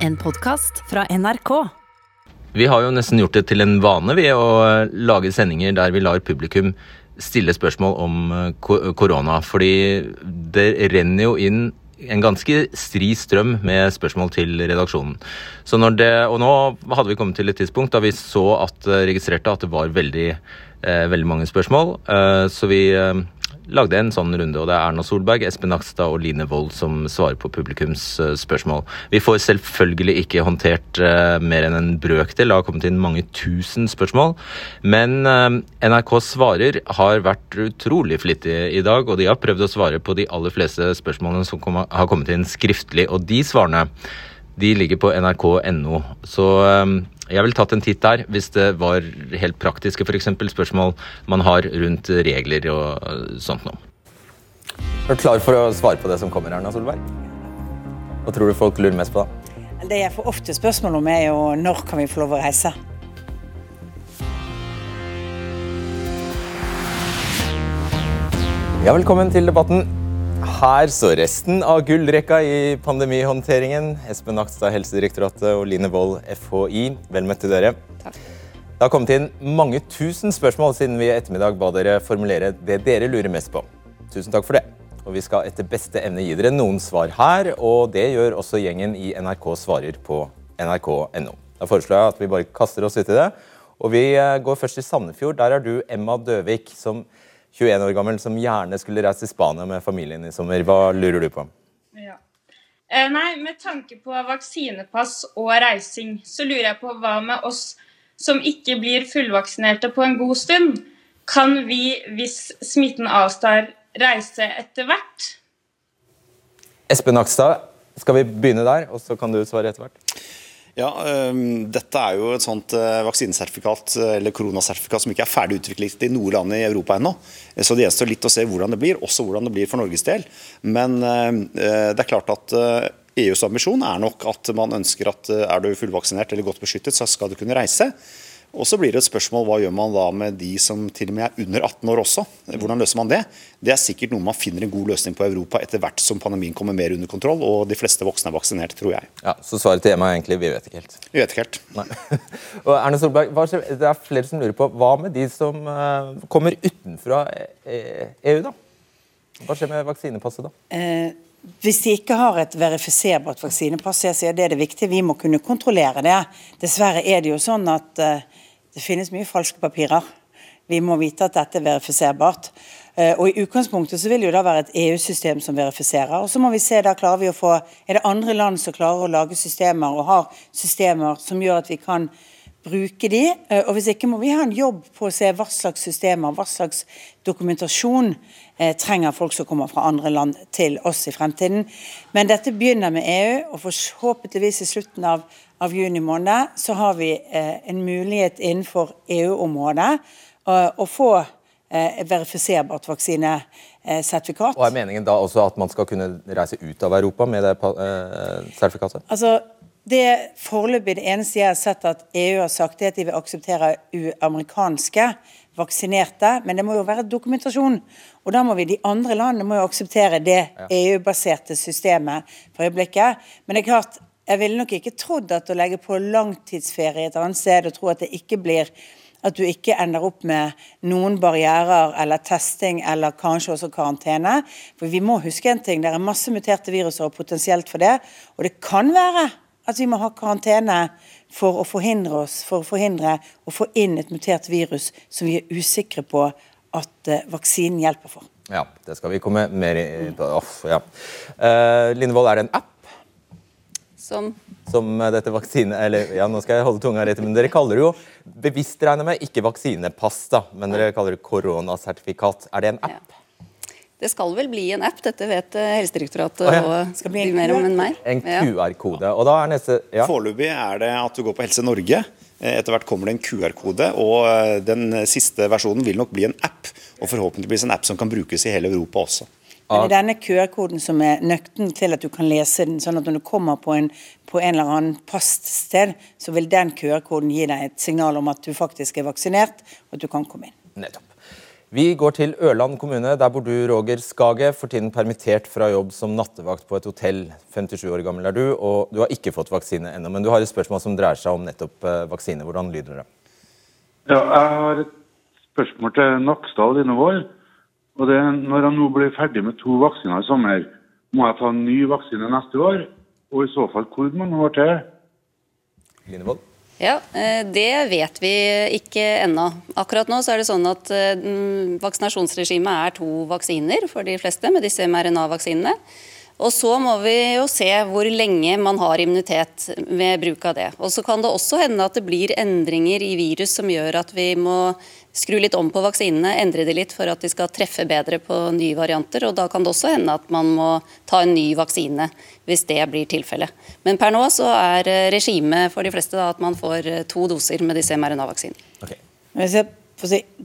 En podkast fra NRK. Vi har jo nesten gjort det til en vane ved å lage sendinger der vi lar publikum stille spørsmål om eh, korona. Fordi det renner jo inn en ganske stri strøm med spørsmål til redaksjonen. Det, og nå hadde vi kommet til et tidspunkt da vi så at, eh, registrerte at det var veldig, eh, veldig mange spørsmål. Så vi lagde en sånn runde, og det er Erna Solberg, Espen Nakstad og Line Wold som svarer på publikums eh, spørsmål. Vi får selvfølgelig ikke håndtert eh, mer enn en brøkdel, det har kommet inn mange tusen spørsmål. Men eh, NRK Svarer har vært utrolig flittige i dag, og de har prøvd å svare på de aller fleste spørsmålene som har kommet inn skriftlig. Og de svarene de ligger på nrk.no. Så jeg ville tatt en titt der hvis det var helt praktiske f.eks. spørsmål man har rundt regler og sånt noe. Er du klar for å svare på det som kommer, Erna Solberg? Hva tror du folk lurer mest på da? Det jeg får ofte spørsmål om er jo når kan vi få lov å reise? Ja, velkommen til debatten. Her står resten av gullrekka i pandemihåndteringen. Espen Nakstad, Helsedirektoratet og Line Wold, FHI. Vel møtt til dere. Takk. Det har kommet inn mange tusen spørsmål siden vi i ettermiddag ba dere formulere det dere lurer mest på. Tusen takk for det. Og vi skal etter beste evne gi dere noen svar her, og det gjør også gjengen i NRK Svarer på nrk.no. Da foreslår jeg at vi bare kaster oss ut i det. Og vi eh, går først til Sandefjord. Der er du Emma Døvik, som 21 år gammel, som gjerne skulle reise til Spania med familien i sommer. Hva lurer du på? Ja. Eh, nei, med tanke på vaksinepass og reising, så lurer jeg på hva med oss som ikke blir fullvaksinerte på en god stund? Kan vi, hvis smitten avstar, reise etter hvert? Espen Nakstad, skal vi begynne der, og så kan du svare etter hvert? Ja, øhm, Dette er jo et sånt øh, vaksinesertifikat øh, eller koronasertifikat som ikke er ferdig utviklet i noe land i Europa ennå. Eh, Så det gjenstår litt å se hvordan det blir, også hvordan det blir for Norges del. Men øh, det er klart at EUs ambisjon er nok at man ønsker at er du fullvaksinert eller godt beskyttet, så skal du kunne reise. Og så blir det et spørsmål hva gjør man da med de som til og med er under 18 år også. Hvordan løser man det? Det er sikkert noe man finner en god løsning på i Europa etter hvert som pandemien kommer mer under kontroll og de fleste voksne er vaksinert, tror jeg. Ja, Så svaret til Emma er egentlig vi vet ikke helt. Vi vet ikke helt. Nei. Og Erne Solberg, hva skjer, det er flere som lurer på hva med de som eh, kommer utenfra EU, da? Hva skjer med vaksinepasset da? Eh, hvis de ikke har et verifiserbart vaksinepass, jeg sier det er det viktige, vi må kunne kontrollere det. Dessverre er det jo sånn at eh, det finnes mye falske papirer. Vi må vite at dette er verifiserbart. Eh, og I utgangspunktet så vil det jo da være et EU-system som verifiserer. og Så må vi se, da klarer vi å få, Er det andre land som klarer å lage systemer og har systemer som gjør at vi kan bruke de? Eh, Og Hvis ikke må vi ha en jobb på å se hva slags systemer, hva slags dokumentasjon eh, trenger folk som kommer fra andre land til oss i fremtiden. Men dette begynner med EU, og forhåpentligvis i slutten av, av juni måned så har vi eh, en mulighet innenfor EU-området eh, å få eh, verifiserbart vaksinesertifikat. Og Er meningen da også at man skal kunne reise ut av Europa med det eh, sertifikatet? Altså, det foreløpig det eneste jeg har sett at EU har sagt, er at de vil akseptere u-amerikanske vaksinerte, men det må jo være dokumentasjon. Og da må vi, de andre landene må jo akseptere det EU-baserte systemet for øyeblikket. Men det er klart, jeg ville nok ikke trodd at å legge på langtidsferie et annet sted og tro at det ikke blir at du ikke ender opp med noen barrierer eller testing eller kanskje også karantene. For vi må huske en ting, det er masse muterte viruser og potensielt for det. Og det kan være at vi må ha karantene for å forhindre oss, for å forhindre å få inn et mutert virus som vi er usikre på at eh, vaksinen hjelper for. Ja, det skal vi komme mer i på. Off, ja. uh, Line er det en app Som som eh, dette vaksine... Eller ja, nå skal jeg holde tunga rett men. Dere kaller det jo bevisst, regner jeg med, ikke vaksinepass, da, men dere kaller det koronasertifikat. Er det en app? Ja. Det skal vel bli en app, dette vet eh, Helsedirektoratet Å, ja. og Skal bli en mer om enn meg. En QR-kode. Og da er neste ja. Foreløpig er det at du går på Helse Norge. Eh, Etter hvert kommer det en QR-kode, og eh, den siste versjonen vil nok bli en app. Og forhåpentligvis en app som kan brukes i hele Europa også. Men det er denne QR-koden som er nøkten til at du kan lese den, sånn at når du kommer på en, på en eller annen passsted, så vil den QR-koden gi deg et signal om at du faktisk er vaksinert, og at du kan komme inn. Nettopp. Vi går til Ørland kommune. Der bor du, Roger Skage, for tiden permittert fra jobb som nattevakt på et hotell. 57 år gammel er du, og du har ikke fått vaksine ennå. Men du har et spørsmål som dreier seg om nettopp eh, vaksine. Hvordan lyder det? Ja, jeg har et spørsmål til Nakstad Linevold. Og det er når han nå blir ferdig med to vaksiner i sommer, må jeg ta en ny vaksine neste år? Og i så fall hvor mange år til? Linevold? Ja, eh, Det vet vi ikke ennå. Akkurat nå så er det sånn at eh, vaksinasjonsregimet er to vaksiner for de fleste med disse mRNA-vaksinene. Og så må vi jo se hvor lenge man har immunitet ved bruk av det. Og så kan det også hende at det blir endringer i virus som gjør at vi må skru litt om på vaksinene, endre de litt for at de skal treffe bedre på nye varianter. Og da kan det også hende at man må ta en ny vaksine hvis det blir tilfellet. Men per nå så er regimet for de fleste da, at man får to doser med disse mRNA-vaksinene. Okay.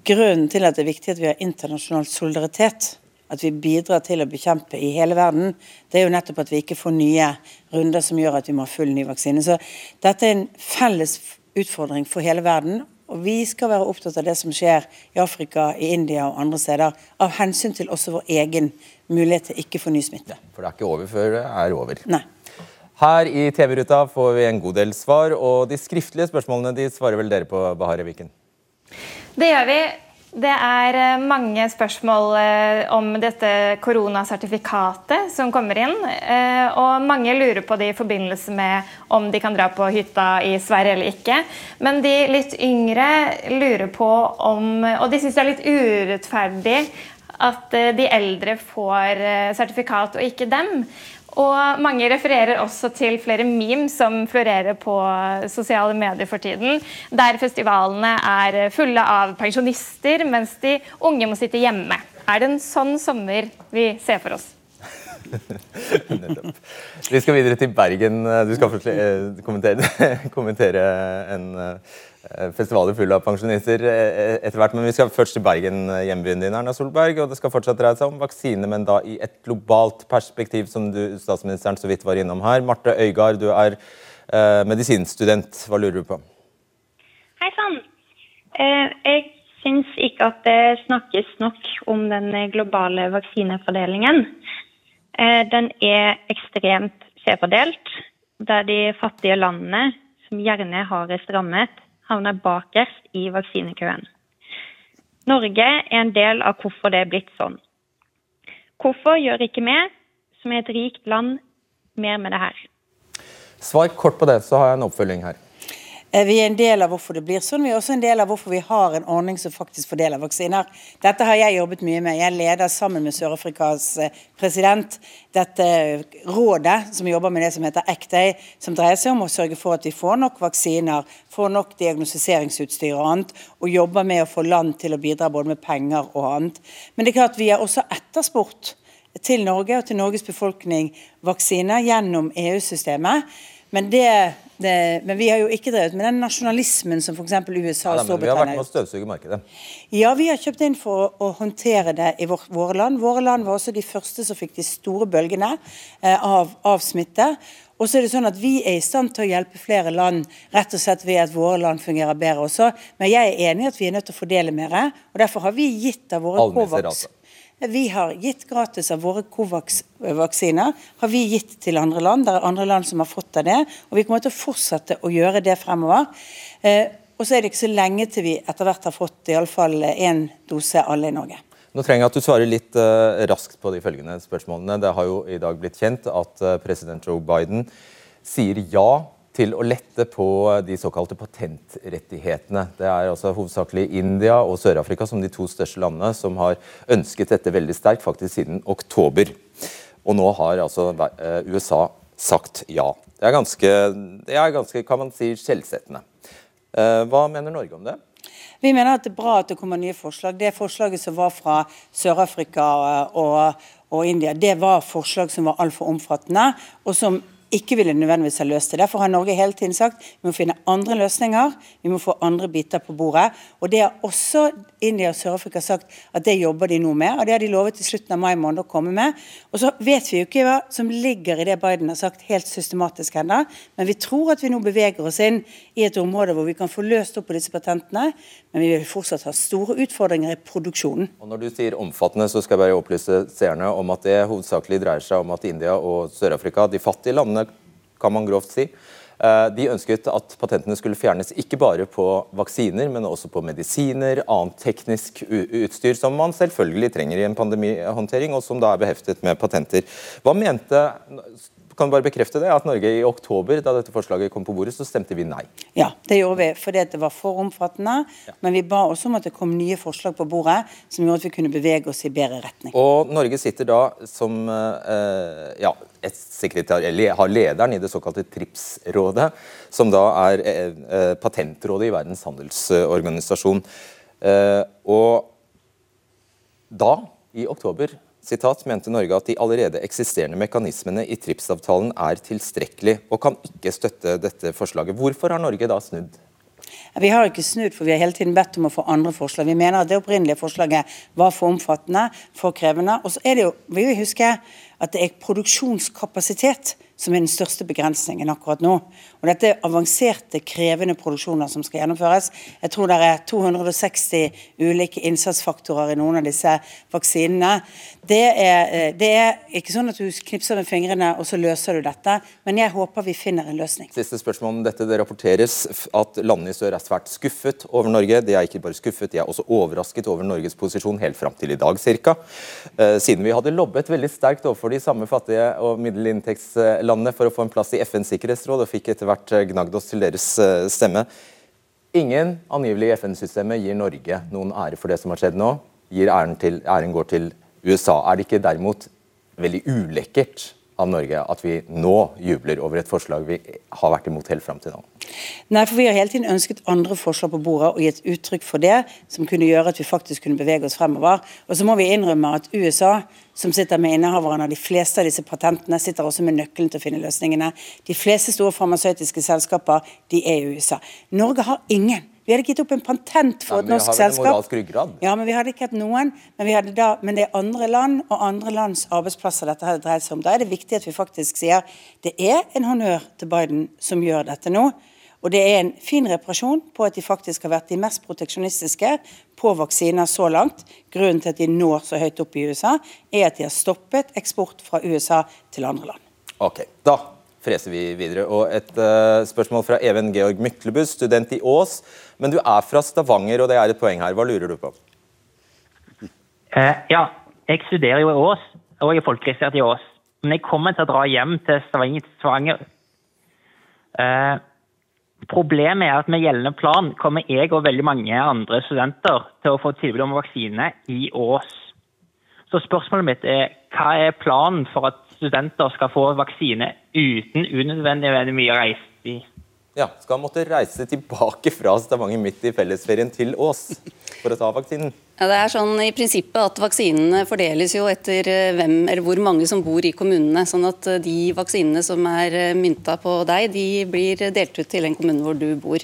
Grunnen til at det er viktig at vi har internasjonal solidaritet at vi bidrar til å bekjempe i hele verden, det er jo nettopp at vi ikke får nye runder som gjør at vi må ha full ny vaksine. Så dette er en felles utfordring for hele verden. Og vi skal være opptatt av det som skjer i Afrika, i India og andre steder, av hensyn til også vår egen mulighet til ikke få ny smitte. For det er ikke over før det er over. Nei. Her i TV-ruta får vi en god del svar, og de skriftlige spørsmålene de svarer vel dere på, Bahareh Viken? Det gjør vi. Det er eh, mange spørsmål eh, om dette koronasertifikatet som kommer inn. Eh, og mange lurer på det i forbindelse med om de kan dra på hytta i Sverige eller ikke. Men de litt yngre lurer på om Og de syns det er litt urettferdig at de eldre får sertifikat og ikke dem. Og mange refererer også til flere memes som florerer på sosiale medier for tiden, der festivalene er fulle av pensjonister, mens de unge må sitte hjemme. Er det en sånn sommer vi ser for oss? Vi skal videre til Bergen. Du skal eh, kommentere, kommentere en Eh, festivaler fulle av pensjonister eh, etter hvert. Men vi skal først til Bergen, eh, hjembyen din, Erna Solberg. Og det skal fortsatt dreie seg om vaksine, men da i et globalt perspektiv, som du, statsministeren så vidt var innom her. Marte Øygard, du er eh, medisinstudent. Hva lurer du på? Hei sann. Eh, jeg syns ikke at det snakkes nok om den globale vaksinefordelingen. Eh, den er ekstremt skjevfordelt, der de fattige landene, som gjerne har strammet, havner bakerst i vaksinekøen. Norge er en del av hvorfor det er blitt sånn. Hvorfor gjør ikke vi, som er et rikt land, mer med det her? Svar kort på det, så har jeg en oppfølging her. Eh, vi er en del av hvorfor det blir sånn. Vi er også en del av hvorfor vi har en ordning som faktisk fordeler vaksiner. Dette har jeg jobbet mye med. Jeg leder sammen med Sør-Afrikas eh, president dette rådet som jobber med det som heter ACTAY, som dreier seg om å sørge for at vi får nok vaksiner, får nok diagnostiseringsutstyr og annet, og jobber med å få land til å bidra både med penger og annet. Men det er klart vi har også etterspurt til Norge og til Norges befolkning vaksiner gjennom EU-systemet. Men, det, det, men, vi har jo ikke drevet med den nasjonalismen som f.eks. USA og ja, Storbritannia Vi har vært med å støvsuge markedet. Ja, vi har kjøpt inn for å, å håndtere det i vår, våre land. Våre land var også de første som fikk de store bølgene eh, av, av, smitte. Og så er det sånn at Vi er i stand til å hjelpe flere land rett og slett ved at våre land fungerer bedre også. Men jeg er enig i at vi er nødt til å fordele mer. og Derfor har vi gitt av våre Covax vi har gitt gratis av våre Covax-vaksiner. har vi gitt til andre land. Det er andre land som har fått av det. Og vi kommer til å fortsette å gjøre det fremover. Eh, og så er det ikke så lenge til vi etter hvert har fått iallfall én dose alle i Norge. Nå trenger jeg at du svarer litt uh, raskt på de følgende spørsmålene. Det har jo i dag blitt kjent at uh, president Joe Biden sier ja til å lette på de såkalte patentrettighetene. Det er altså hovedsakelig India og Sør-Afrika som de to største landene som har ønsket dette veldig sterkt, faktisk siden oktober. Og nå har altså eh, USA sagt ja. Det er ganske, det er ganske kan man si, skjellsettende. Eh, hva mener Norge om det? Vi mener at det er bra at det kommer nye forslag. Det forslaget som var fra Sør-Afrika og, og, India, det var forslag som var altfor omfattende, og som ikke ville nødvendigvis ha løst det. Derfor har Norge hele tiden sagt vi må finne andre løsninger, vi må få andre biter på bordet. Og det har også India og Sør-Afrika sagt at det jobber de nå med, og det har de lovet til slutten av mai måned å komme med. Og så vet vi jo ikke hva som ligger i det Biden har sagt helt systematisk ennå, men vi tror at vi nå beveger oss inn i et område hvor vi kan få løst opp på disse patentene, men vi vil fortsatt ha store utfordringer i produksjonen. Og Når du sier omfattende, så skal jeg bare opplyse seerne om at det hovedsakelig dreier seg om at India og Sør-Afrika, de fattige landene, kan man grovt si, Eh, de ønsket at patentene skulle fjernes ikke bare på vaksiner, men også på medisiner, annet teknisk utstyr som man selvfølgelig trenger i en pandemihåndtering, og som da er beheftet med patenter. Hva mente kan bare bekrefte det, at Norge i oktober, da dette forslaget kom på bordet, så stemte vi nei. Ja, det gjorde vi fordi det var for omfattende. Ja. Men vi ba også om at det kom nye forslag på bordet som gjorde at vi kunne bevege oss i bedre retning. Og Norge sitter da som eh, ja, et sekretær, eller har lederen i det såkalte TRIPS-rådet, som da er eh, patentrådet i Verdens handelsorganisasjon. Eh, og da, i oktober, sitat, mente Norge at de allerede eksisterende mekanismene i TRIPS-avtalen er tilstrekkelig, og kan ikke støtte dette forslaget. Hvorfor har Norge da snudd? Vi har ikke snudd, for vi har hele tiden bedt om å få andre forslag. Vi mener at det opprinnelige forslaget var for omfattende, for krevende. Og så er det jo, vi vil huske at det er produksjonskapasitet som er den største begrensningen akkurat nå. Og Dette er avanserte, krevende produksjoner som skal gjennomføres. Jeg tror det er 260 ulike innsatsfaktorer i noen av disse vaksinene. Det er, eh, det er ikke sånn at du knipser med fingrene og så løser du dette, men jeg håper vi finner en løsning. Siste spørsmål om dette. Det rapporteres at landene i sør er svært skuffet over Norge. De er ikke bare skuffet, de er også overrasket over Norges posisjon helt fram til i dag ca. Eh, siden vi hadde lobbet veldig sterkt overfor de samme fattige og middelinntektslandene for å få en plass i FNs sikkerhetsråd, og fikk etter hvert eh, gnagd oss til deres eh, stemme. Ingen angivelig i FN-systemet gir Norge noen ære for det som har skjedd nå. Æren, til, æren går til USA. Er det ikke derimot veldig ulekkert av Norge at vi nå jubler over et forslag vi har vært imot helt fram til nå? Nei, for Vi har hele tiden ønsket andre forslag på bordet og gitt uttrykk for det, som kunne gjøre at vi faktisk kunne bevege oss fremover. Og så må vi innrømme at USA, som sitter med innehaverne av de fleste av disse patentene, sitter også med nøkkelen til å finne løsningene. De fleste store farmasøytiske selskaper de er i USA. Norge har ingen. Vi hadde gitt opp en patent for et norsk selskap. Ja, men vi hadde ikke hatt noen. Men, da, men, det er andre land og andre lands arbeidsplasser dette hadde dreid seg om. Da er det viktig at vi faktisk sier det er en honnør til Biden som gjør dette nå. Og det er en fin reparasjon på at de faktisk har vært de mest proteksjonistiske på vaksiner så langt. Grunnen til at de når så høyt opp i USA, er at de har stoppet eksport fra USA til andre land. Ok, da freser vi videre. Og et uh, spørsmål fra Even Georg Myklebust, student i Ås. Men du er fra Stavanger, og det er et poeng her. Hva lurer du på? Uh, ja, jeg studerer jo i Ås, og jeg er folkeregistrert i Ås. Men jeg kommer til å dra hjem til Stavanger. Uh, problemet er at med gjeldende plan kommer jeg og veldig mange andre studenter til å få tilbud om vaksine i Ås. Så spørsmålet mitt er hva er planen for at studenter skal få vaksine uten unødvendig mye reisetid. Ja, skal måtte reise tilbake fra Stavanger midt i fellesferien til Ås for å ta vaksinen. Ja, det er sånn i prinsippet at Vaksinene fordeles jo etter eh, hvem, eller hvor mange som bor i kommunene. sånn at eh, De vaksinene som er eh, mynta på deg, de blir delt ut til den kommunen hvor du bor.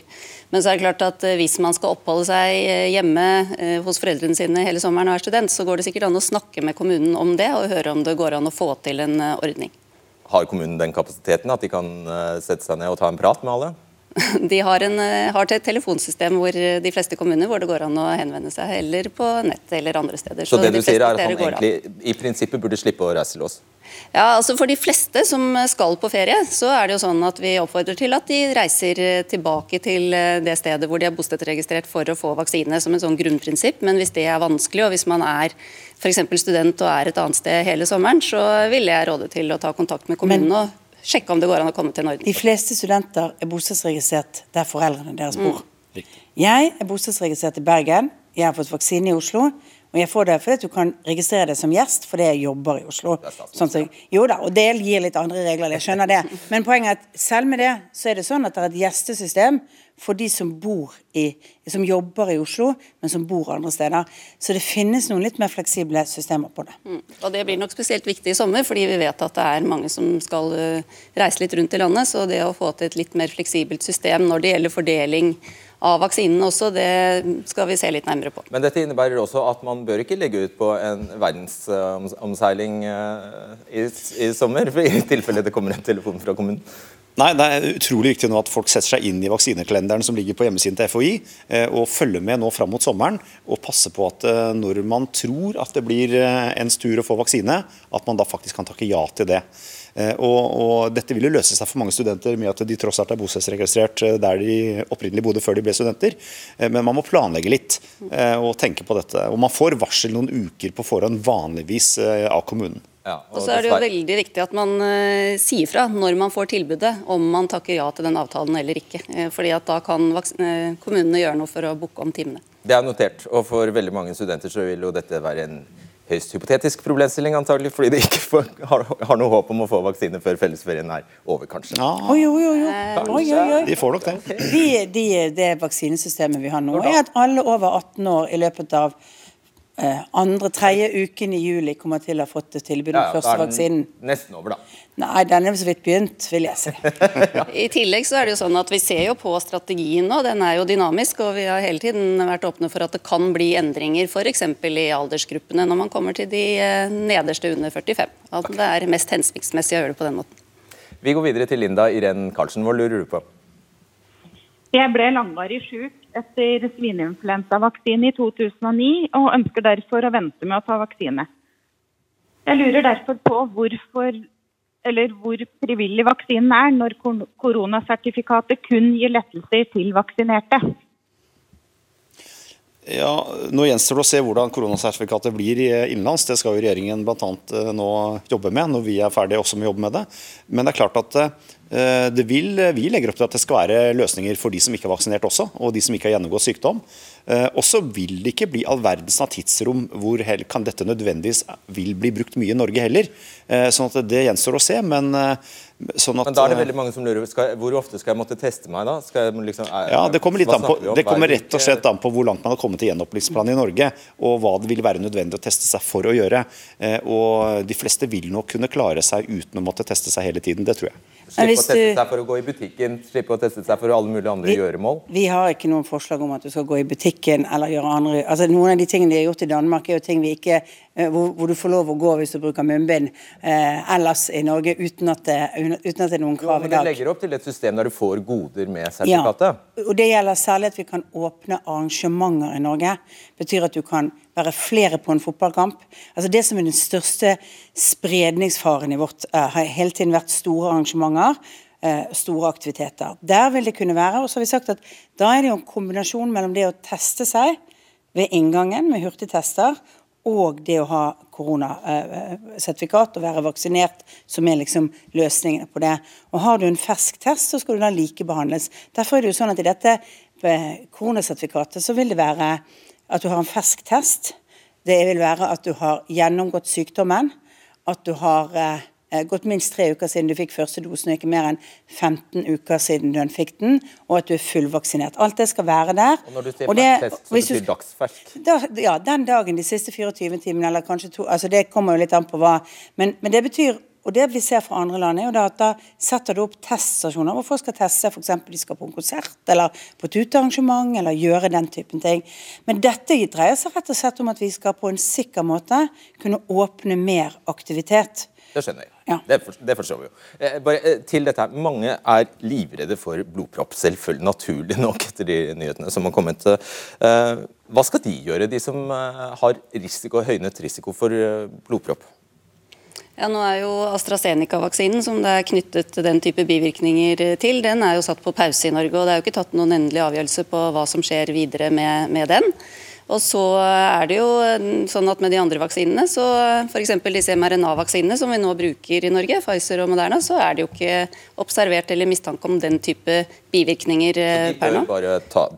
Men så er det klart at hvis man skal oppholde seg hjemme hos foreldrene sine hele sommeren og er student, så går det sikkert an å snakke med kommunen om det og høre om det går an å få til en ordning. Har kommunen den kapasiteten at de kan sette seg ned og ta en prat med alle? De har, en, har et telefonsystem hvor de fleste kommuner hvor det går an å henvende seg, eller på nett eller andre steder. Så, Så det du sier er at han egentlig i prinsippet burde slippe å reise til oss? Ja, altså For de fleste som skal på ferie, så er det jo sånn at vi oppfordrer til at de reiser tilbake til det stedet hvor de er bostedsregistrert for å få vaksine, som en sånn grunnprinsipp. Men hvis det er vanskelig, og hvis man er f.eks. student og er et annet sted hele sommeren, så ville jeg råde til å ta kontakt med kommunen. Men, og sjekke om det går an å komme til Norge. De fleste studenter er bostedsregistrert der foreldrene deres bor. Mm. Jeg er bostedsregistrert i Bergen. Jeg har fått vaksine i Oslo. Og jeg får det fordi at du kan registrere det som gjest, fordi jeg jobber i Oslo. Sånn at, jo da, og det gir litt andre regler, jeg skjønner det. Men poenget er at selv med det, så er det sånn at det er et gjestesystem for de som bor i, som jobber i Oslo, men som bor andre steder. Så det finnes noen litt mer fleksible systemer på det. Mm. Og Det blir nok spesielt viktig i sommer, fordi vi vet at det er mange som skal uh, reise litt rundt i landet. Så det å få til et litt mer fleksibelt system når det gjelder fordeling av vaksinen også, det skal vi se litt nærmere på. Men dette innebærer også at man bør ikke legge ut på en verdensomseiling uh, i, i sommer, i tilfelle det kommer en telefon fra kommunen? Nei, Det er utrolig viktig nå at folk setter seg inn i vaksinekalenderen som ligger på hjemmesiden til FHI, eh, og følger med nå fram mot sommeren. Og passer på at eh, når man tror at det blir ens tur å få vaksine, at man da faktisk kan takke ja til det. Og, og, Dette vil jo løse seg for mange studenter med at de tross alt er bostedsregistrert der de opprinnelig bodde før de ble studenter. Men man må planlegge litt og tenke på dette. Og Man får varsel noen uker på forhånd vanligvis av kommunen. Ja, og, og så er det jo veldig viktig at man uh, sier fra når man får tilbudet, om man takker ja til den avtalen eller ikke. Uh, fordi at da kan uh, kommunene gjøre noe for å booke om timene. Det er notert, og for veldig mange studenter så vil jo dette være en høyst hypotetisk problemstilling, antagelig, fordi de ikke får, har, har, noe håp om å få vaksine før fellesferien er over, kanskje. Ja. Oi, oi, oi. oi, oi de får nok det. De, de, det vaksinesystemet vi har nå, er at alle over 18 år i løpet av Eh, andre, tredje uken i juli kommer til å ha fått tilbud om ja, ja, første vaksinen. Nesten over, da. Nei, den er så vidt begynt, vil jeg si. I tillegg så er det jo sånn at vi ser jo på strategien nå, den er jo dynamisk. Og vi har hele tiden vært åpne for at det kan bli endringer f.eks. i aldersgruppene når man kommer til de eh, nederste under 45. At det er mest hensiktsmessig å gjøre det på den måten. Vi går videre til Linda Irén Karlsen. Hva lurer du på? Jeg ble langvarig syk etter svineinfluensavaksine i 2009, og ønsker derfor å vente med å ta vaksine. Jeg lurer derfor på hvorfor, hvor frivillig vaksinen er, når koronasertifikatet kun gir lettelser til vaksinerte. Ja, Nå gjenstår det å se hvordan koronasertifikatet blir innenlands. Det skal jo regjeringen bl.a. Eh, nå jobbe med når vi er ferdige også med å jobbe med det. Men det er klart at eh, vil, vi legger opp til at det skal være løsninger for de som ikke er vaksinert også, og de som ikke har gjennomgått sykdom. Eh, og så vil det ikke bli all verdens av tidsrom hvor kan dette nødvendigvis vil bli brukt mye i Norge heller. Eh, sånn at det gjenstår å se. Men, eh, sånn at, men da er det veldig mange som lurer skal, Hvor ofte skal jeg måtte teste meg da? Liksom, er, ja, Det kommer, litt an på, det kommer rett og slett an på hvor langt man har kommet i gjenåpningsplanen i Norge, og hva det vil være nødvendig å teste seg for å gjøre. Og De fleste vil nok kunne klare seg uten å måtte teste seg hele tiden. Det tror jeg. Slippe å teste seg for å gå i butikken, slippe å teste seg for alle mulige andre vi, gjøremål? Vi har ikke noen forslag om at du skal gå i butikken eller gjøre andre altså Noen av de tingene de har gjort i Danmark, er jo ting vi ikke eh, hvor, hvor du får lov å gå hvis du bruker munnbind eh, ellers i Norge uten at, det, uten at det er noen krav i dag. Det legger opp til et system der du får goder med sertifikatet? Ja, og det gjelder særlig at vi kan åpne arrangementer i Norge. Betyr at du kan være flere på en fotballkamp. Altså Det som er den største spredningsfaren i vårt, uh, har hele tiden vært store arrangementer Eh, store aktiviteter. Der vil det kunne være. Og så har vi sagt at da er det jo en kombinasjon mellom det å teste seg ved inngangen med hurtigtester og det å ha koronasertifikat og være vaksinert, som er liksom løsningene på det. Og Har du en fersk test, så skal du da likebehandles. Derfor er det jo sånn at i dette eh, koronasertifikatet så vil det være at du har en fersk test. Det vil være at du har gjennomgått sykdommen, at du har eh, gått minst tre uker siden du fikk første dosen, og ikke mer enn 15 uker siden du fikk den, og at du er fullvaksinert. Alt det skal være der. Og når du sier fersk så betyr dagsfersk? Da, ja, den dagen, de siste 24 timene, eller kanskje to altså Det kommer jo litt an på hva. Men, men det betyr og det vi ser fra andre land, er jo da at da setter du opp teststasjoner hvor folk skal teste f.eks. de skal på en konsert eller på et utearrangement eller gjøre den typen ting. Men dette dreier seg rett og slett om at vi skal på en sikker måte kunne åpne mer aktivitet. Det skjønner jeg. Ja. Det, for, det, forstår vi jo. Eh, bare eh, til dette her. Mange er livredde for blodpropp, selvfølgelig naturlig nok etter de nyhetene som har kommet. Eh, hva skal de gjøre, de som eh, har risiko, høynet risiko for eh, blodpropp? Ja, nå er jo AstraZeneca-vaksinen som det er knyttet den type bivirkninger til, den er jo satt på pause i Norge. og Det er jo ikke tatt noen endelig avgjørelse på hva som skjer videre med, med den. Og så er det jo sånn at med de andre vaksinene, så f.eks. disse mRNA-vaksinene som vi nå bruker i Norge, Pfizer og Moderna, så er det jo ikke observert eller mistanke om den type bivirkninger per nå.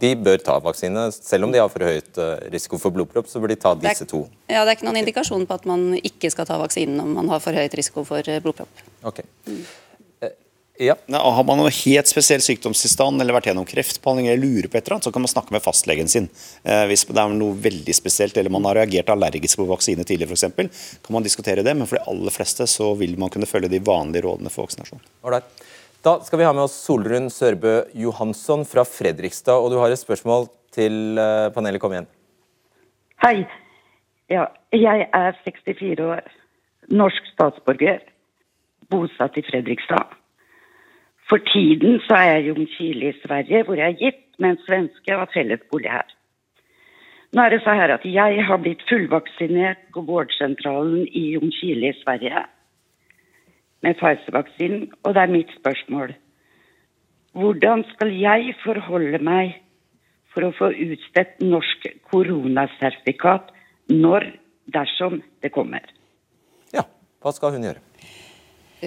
De bør ta vaksine, selv om de har for høyt eh, risiko for blodpropp, så bør de ta disse to. Ja, Det er ikke noen indikasjon på at man ikke skal ta vaksinen om man har for høyt risiko for eh, blodpropp. Okay. Ja. Har man noe helt spesiell sykdomstilstand eller vært gjennom kreftbehandling eller lurer på et eller annet, så kan man snakke med fastlegen sin. Eh, hvis det er noe veldig spesielt eller man har reagert allergisk på vaksine tidligere f.eks., kan man diskutere det, men for de aller fleste så vil man kunne følge de vanlige rådene for vaksinasjon. Alright. Da skal vi ha med oss Solrun Sørbø Johansson fra Fredrikstad, og du har et spørsmål til eh, panelet. Kom igjen. Hei. Ja, jeg er 64 år, norsk statsborger, bosatt i Fredrikstad. For tiden så er jeg i Ljungskile i Sverige, hvor jeg er gitt med en svenske og har fellesbolig her. Nå er det så her at jeg har blitt fullvaksinert på vårdsentralen i Ljungskile i Sverige med Pfizer-vaksinen, og det er mitt spørsmål. Hvordan skal jeg forholde meg for å få utstedt norsk koronasertifikat når, dersom det kommer? Ja, hva skal hun gjøre?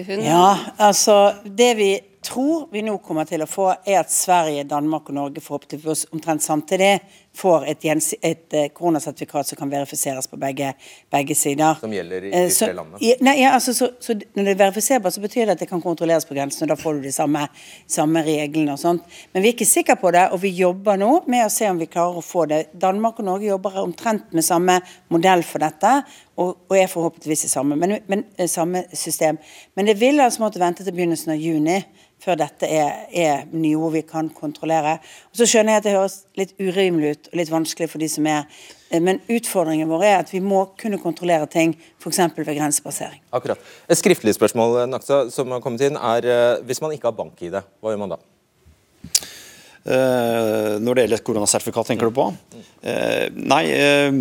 Ja, altså Det vi tror vi nå kommer til å få, er at Sverige, Danmark og Norge forhåpentligvis omtrent samtidig får et, et uh, koronasertifikat som kan verifiseres på begge, begge sider. Som gjelder i Eh, de tre landene? Nei, ja, altså, så, så Når det er verifiserbart, så betyr det at det kan kontrolleres på grensen. og Da får du de samme, samme reglene og sånt. Men vi er ikke sikre på det, og vi jobber nå med å se om vi klarer å få det. Danmark og Norge jobber omtrent med samme modell for dette, og, og er forhåpentligvis i samme, men, men, eh, samme system. Men det vil altså måtte vente til begynnelsen av juni før dette er, er nivå vi kan kontrollere. Og Så skjønner jeg at det høres litt urimelig ut og litt vanskelig for de som er eh, Men utfordringen vår er at vi må kunne kontrollere ting, f.eks. ved grensepassering. Akkurat. Et skriftlig spørsmål Naksa, som har kommet inn er eh, hvis man ikke har bank-ID, hva gjør man da? Eh, når det gjelder koronasertifikat, tenker du på? Eh, nei, eh,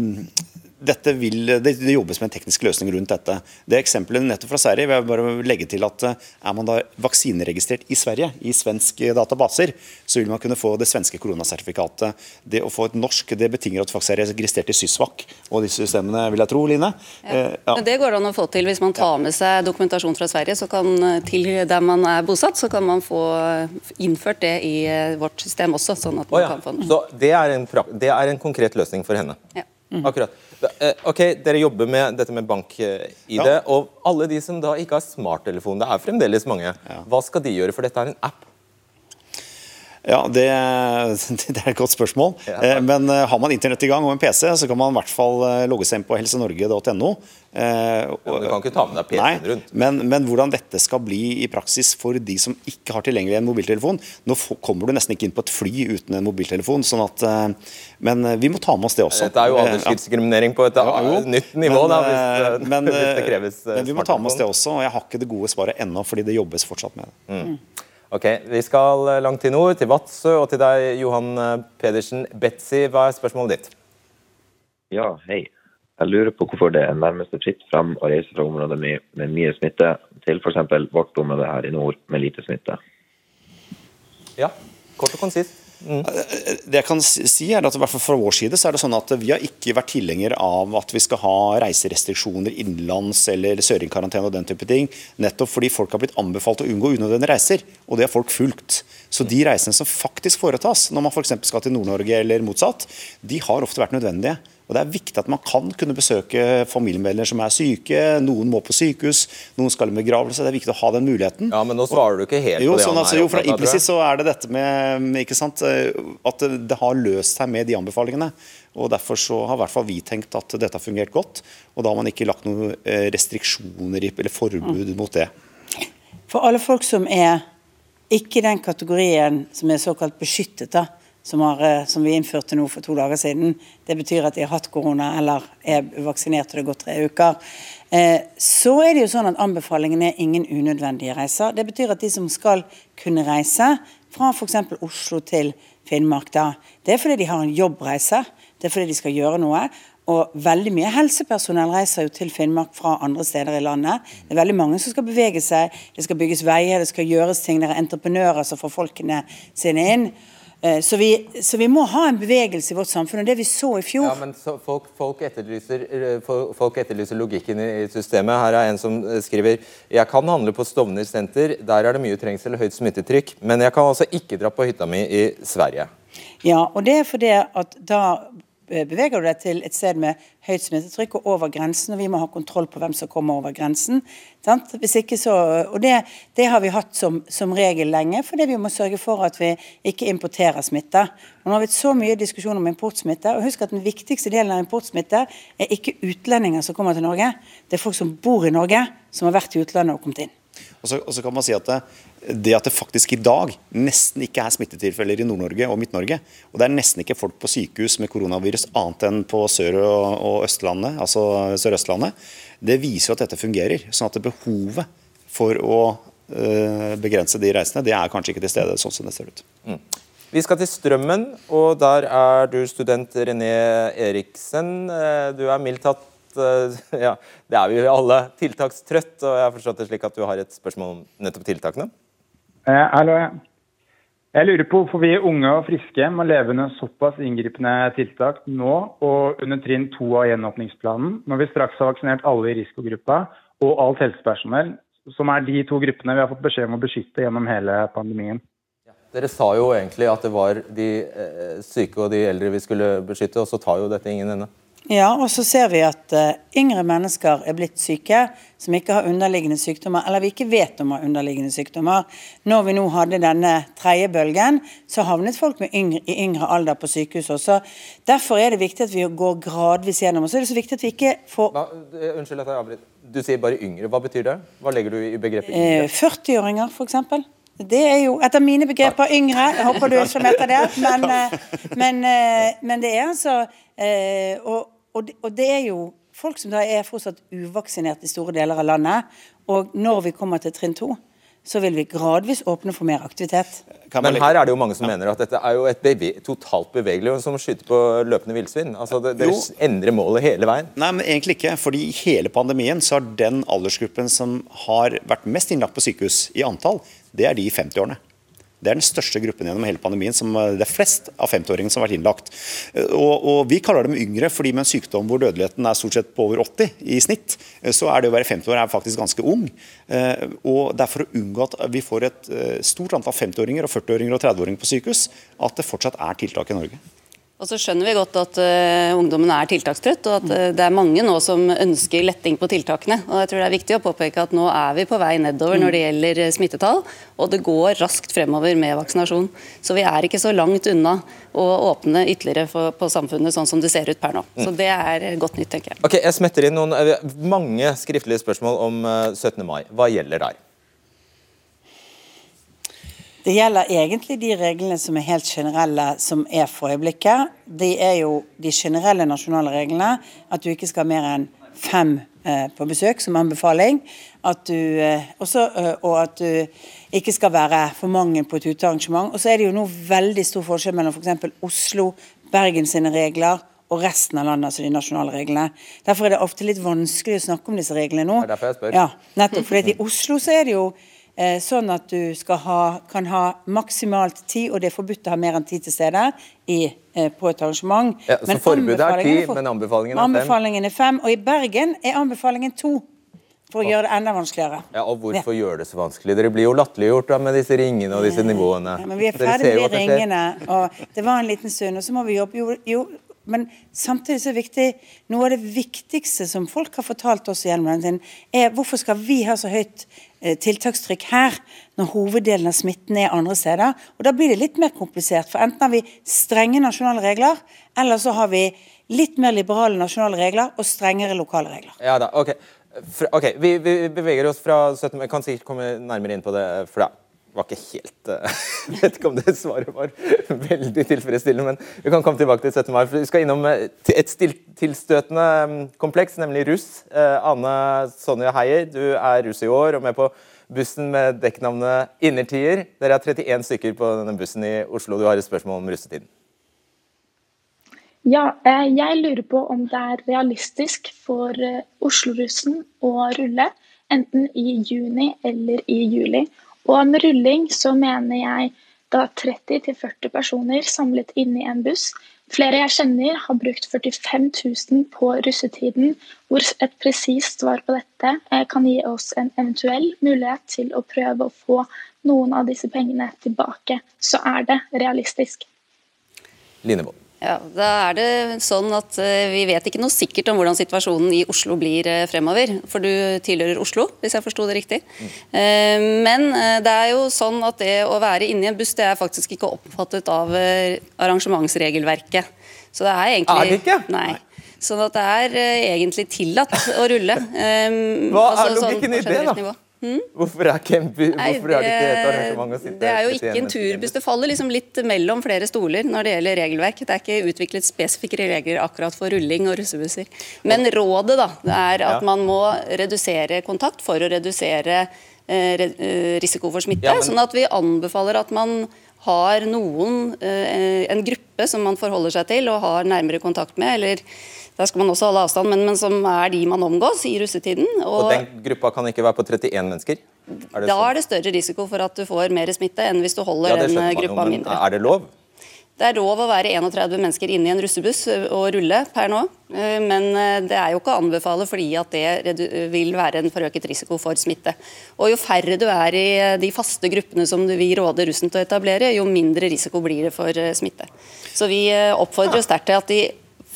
dette vil, det, det jobbes med en teknisk løsning rundt dette. Det eksempelet nettopp fra Sverige, vil jeg bare legge til at eh, er man da vaksineregistrert i Sverige, i svenske databaser, så vil man kunne få det svenske koronasertifikatet. Det å få et norsk, det betinger at du faktisk er registrert i SYSVAK og disse systemene, vil jeg tro, Line. Eh, ja. Det går det an å få til hvis man tar med seg dokumentasjon fra Sverige så kan, eh, til der man er bosatt, så kan man få innført det i eh, vårt system også. sånn at man oh, ja. kan få den. Så det er, en det er en konkret løsning for henne? Ja. Akkurat. Eh, Ok, Dere jobber med dette med bank-ID. Ja. Og alle de som da ikke har smarttelefon, det er fremdeles mange. Hva skal de gjøre? For dette er en app. Ja, det, det er et godt spørsmål. Ja, Men eh, har man internett i gang og en PC, så kan man i hvert fall eh, logge seg inn på helsenorge.no. Ja, du kan ikke ta med deg PC-en rundt. Men, men hvordan dette skal bli i praksis for de som ikke har tilgjengelig en mobiltelefon Nå kommer du nesten ikke inn på et fly uten en mobiltelefon, sånn at eh, Men eh, vi må ta med oss det også. Dette er jo Eh, aldersdiskriminering på et Ja, nytt nivå, Men, da, hvis, eh, eh, men, hvis det eh, kreves eh, men vi må ta med oss det også, og jeg har ikke det gode svaret ennå, fordi det jobbes fortsatt med det. Mm. Ok, Vi skal eh, langt til nord, til Vadsø, og til deg, Johan eh, Pedersen. Betsy, hva er spørsmålet ditt? Ja, hei. Jeg lurer på hvorfor det er nærmest fritt frem å reise fra områder med, med mye smitte til f.eks. vårt område her i nord med lite smitte. Ja, kort og konsist. Det jeg kan si er at i hvert fall Fra vår side så er det sånn at vi har ikke vært tilhenger av at vi skal ha reiserestriksjoner innenlands eller søringkarantene og den type ting. Nettopp fordi folk har blitt anbefalt å unngå unødvendige reiser, og det har folk fulgt. Så de reisene som faktisk foretas når man f.eks. skal til Nord-Norge eller motsatt, de har ofte vært nødvendige. Og Det er viktig at man kan kunne besøke familiemedlemmer som er syke. Noen må på sykehus, noen skal i begravelse. Det er viktig å ha den muligheten. Ja, Men nå svarer du ikke helt Jo, på det sånn, altså, jo, av. Implisitt så er det dette med ikke sant, eh, at det, det har løst seg med de anbefalingene. og Derfor så har i hvert fall vi tenkt at dette har fungert godt. Og da har man ikke lagt noen eh, restriksjoner eller forbud mot det. For alle folk som er ikke i den kategorien som er såkalt beskyttet, da, som, har, eh, som vi innførte nå for to dager siden, det betyr at de har hatt korona eller er vaksinert og det gått tre uker, eh, så er det jo sånn at anbefalingen er ingen unødvendige reiser. Det betyr at de som skal kunne reise fra f.eks. Oslo til Finnmark, da, det er fordi de har en jobbreise, det er fordi de skal gjøre noe. Og veldig mye helsepersonell reiser jo til Finnmark fra andre steder i landet. Det er veldig mange som skal bevege seg. Det skal bygges veier, det skal gjøres ting. Det er entreprenører som får folkene sine inn. Eh, Så vi, så vi må ha en bevegelse i vårt samfunn. og Det vi så i fjor Ja, men så folk, folk, etterlyser, eh, folk etterlyser logikken i systemet. Her er en som eh, skriver Jeg kan handle på Stovner senter, der er det mye trengsel og høyt smittetrykk. Men jeg kan altså ikke dra på hytta mi i Sverige. Ja, og det er fordi at da beveger du deg til et sted med høyt smittetrykk og over grensen, og vi må ha kontroll på hvem som kommer over grensen. Sant? Hvis ikke så, og det, det har vi hatt som, som regel lenge, fordi vi må sørge for at vi ikke importerer smitte. Og nå har vi hatt så mye diskusjon om importsmitte, og husk at den viktigste delen av importsmitte er ikke utlendinger som kommer til Norge, det er folk som bor i Norge, som har vært i utlandet og kommet inn. Og så, og så kan man si at det, det at det faktisk i dag nesten ikke er smittetilfeller i Nord-Norge og Midt-Norge, og det er nesten ikke folk på sykehus med koronavirus annet enn på Sør- og, Østlandet, altså Sør-Østlandet, det viser jo at dette fungerer. Sånn at behovet for å øh, begrense de reisene, det er kanskje ikke til stede sånn som det ser ut. Mm. Vi skal til Strømmen, og der er du student René Eriksen. Eh, Du er mildt tatt eh, ja, det er vi alle tiltakstrøtt, og jeg har forstått det slik at du har et spørsmål om nettopp tiltakene? Eh, hallo. Jeg lurer på hvorfor vi unge og friske må leve under såpass inngripende tiltak nå og under trinn to av gjenåpningsplanen, når vi straks har vaksinert alle i risikogruppa og alt helsepersonell, som er de to gruppene vi har fått beskjed om å beskytte gjennom hele pandemien. Dere sa jo egentlig at det var de eh, syke og de eldre vi skulle beskytte, og så tar jo dette ingen ende. Ja, og så ser vi at uh, yngre mennesker er blitt syke, som ikke har underliggende sykdommer, eller vi ikke vet om har underliggende sykdommer. Når vi nå hadde denne tredje bølgen, så havnet folk med yngre, i yngre alder på sykehus også. Derfor er det viktig at vi går gradvis gjennom. Og så er det så viktig at vi ikke får Hva, eh, unnskyld at jeg avbryter. Du sier bare yngre. Hva betyr det? Hva legger du i begrepet eh, yngre? 40-åringer, f.eks. Det er jo etter mine begreper yngre. Jeg håper du er som etter det. Men, eh, men, eh, men det er altså eh, og, og, det- og det er jo folk som da er fortsatt uvaksinert i store deler av landet. Og når vi kommer til trinn to, så vil vi gradvis åpne for mer aktivitet. Men her er det jo mange som mener at dette er jo et beve totalt bevegelig som å skyte på løpende villsvin. Altså, det, dere endrer målet hele veien. Nei, men egentlig ikke. fordi i hele pandemien så har den aldersgruppen som har vært mest innlagt på sykehus i antall, det er de i 50-årene. Det er den største gruppen gjennom hele pandemien. som eh, Det er flest av 50-åringene som har vært innlagt. Eh, Og, og Vi kaller dem yngre fordi med en sykdom hvor dødeligheten er stort sett på over 80 i snitt, eh, så er det å være 50 år er faktisk ganske ung. Og Det er for å unngå at vi får et stort antall 50-åringer, og 40-åringer og 30-åringer på sykehus, at det fortsatt er tiltak i Norge. Og så skjønner vi godt at uh, ungdommen er tiltakstrøtt, og at uh, det er mange nå som ønsker letting på tiltakene. Og jeg tror det er viktig å påpeke at nå er vi på vei nedover når det gjelder eh, smittetall, og det går raskt fremover med vaksinasjon. Så vi er ikke så langt unna å åpne ytterligere for, på samfunnet sånn som det ser ut per nå. Så det er godt nytt, tenker jeg. Ok, Jeg smetter inn noen, mange skriftlige spørsmål om eh, 17. mai. Hva gjelder der? Det gjelder egentlig de reglene som er helt generelle, som er for øyeblikket. De er jo de generelle nasjonale reglene. At du ikke skal ha mer enn fem eh, på besøk som anbefaling. At du, eh, også, eh, og at du ikke skal være for mange på et utearrangement. Og så er det jo nå veldig stor forskjell mellom f.eks. Oslo, Bergen sine regler og resten av landet, altså de nasjonale reglene. Derfor er det ofte litt vanskelig å snakke om disse reglene nå. Det er derfor jeg spør. Ja, nettopp. at I Oslo så er det jo sånn at du ha, kan ha maksimalt ti, og det er forbudt å ha mer enn ti til stede i, eh, på et arrangement. Ja, så forbudet er ti, men anbefalingen er fem. Anbefalingen er fem, og i Bergen er anbefalingen to. For å gjøre det enda vanskeligere. Ja, og Hvorfor gjøre det så vanskelig? Dere blir jo latterliggjort med disse ringene og disse nivåene. Ja, men vi er ferdig med de ringene, og det var en liten stund, og så må vi jobbe. Jo, jo, men samtidig så er det viktig Noe av det viktigste som folk har fortalt oss gjennom den tiden, er hvorfor skal vi ha så høyt eh, tiltakstrykk her, når hoveddelen av smitten er andre steder? Og Da blir det litt mer komplisert, for enten har vi strenge nasjonale regler, eller så har vi litt mer liberale nasjonale regler og strengere lokale regler. Ja da, ok. For, ok, vi, vi beveger oss fra 17. mai. Jeg kan sikkert komme nærmere inn på det, for det var ikke helt uh, Vet ikke om det svaret var veldig tilfredsstillende, men vi kan komme tilbake til 17. mai. for Vi skal innom eh, et tilstøtende mm, kompleks, nemlig russ. Uh, Ane Sonja Heier, du er russ i år og med på bussen med dekknavnet Innertier. Dere er 31 stykker på denne bussen i Oslo. Du har et spørsmål om russetiden. Ja, eh, jeg lurer på om det er realistisk for eh, Oslo-russen å rulle, enten i juni eller i juli. Og med rulling så mener jeg da 30-40 personer samlet inne i en buss. Flere jeg kjenner har brukt 45 000 på russetiden, hvor et presist svar på dette eh, kan gi oss en eventuell mulighet til å prøve å få noen av disse pengene tilbake. Så er det realistisk. Linevold. Ja, Da er det sånn at eh, Vi vet ikke noe sikkert om hvordan situasjonen i Oslo blir eh, fremover. For du tilhører Oslo, hvis jeg forsto det riktig. Eh, Men det er jo sånn at det å være inni en buss det er faktisk ikke oppfattet av arrangementsregelverket. Så det er egentlig Er det ikke? Nei. Sånn at det er egentlig tillatt å rulle. Hva er altså sånn logikken i det, da? nivå. Hvorfor er, Nei, hvorfor er det ikke et arrangement å sitte Det er jo ikke en turbuss. Det faller liksom litt mellom flere stoler når det gjelder regelverk. Det er ikke utviklet spesifikke regler akkurat for rulling og russebusser. Men rådet da, er at Ja. man må redusere kontakt for å redusere eh, eh, risiko for smitte. Ja, men- Sånn at vi anbefaler at man har noen, eh, en gruppe som man forholder seg til og har nærmere kontakt med, eller der skal man også holde avstand, men, men som er de man omgås i russetiden. Og den gruppa kan ikke være på 31 mennesker? Er det da sånn? er det større risiko for at du får mer smitte enn hvis du holder Ja, den eh, man jo, mindre. Er det lov? Det er lov å være 31 mennesker inne i en russebuss og rulle per nå, men det er jo ikke å anbefale fordi at det vil være en forøket risiko for smitte. Og Jo færre du er i de faste gruppene som vi råder russen til å etablere, jo mindre risiko blir det for smitte. Så vi oppfordrer sterkt til at de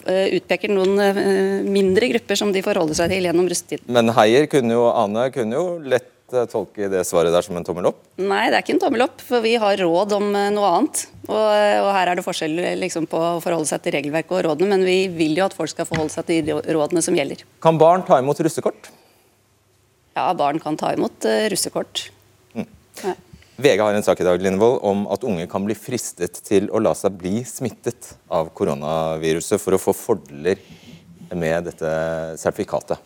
utpeker noen mindre grupper som de forholder seg til gjennom russetiden. Men Heier kunne jo, Ane kunne jo lett eh, tolke det svaret der som en tommel opp. Nei, det er ikke en tommel opp, for vi har råd om eh, noe annet. Og, og her er det forskjell eh, liksom, på å forholde seg til regelverket og rådene, men vi vil jo at folk skal forholde seg til de rådene som gjelder. Kan barn ta imot russekort? Ja, barn kan ta imot eh, russekort. Ja. VG har en sak i dag Lindevold, om at unge kan bli fristet til å la seg bli smittet av koronaviruset for å få fordeler med dette sertifikatet.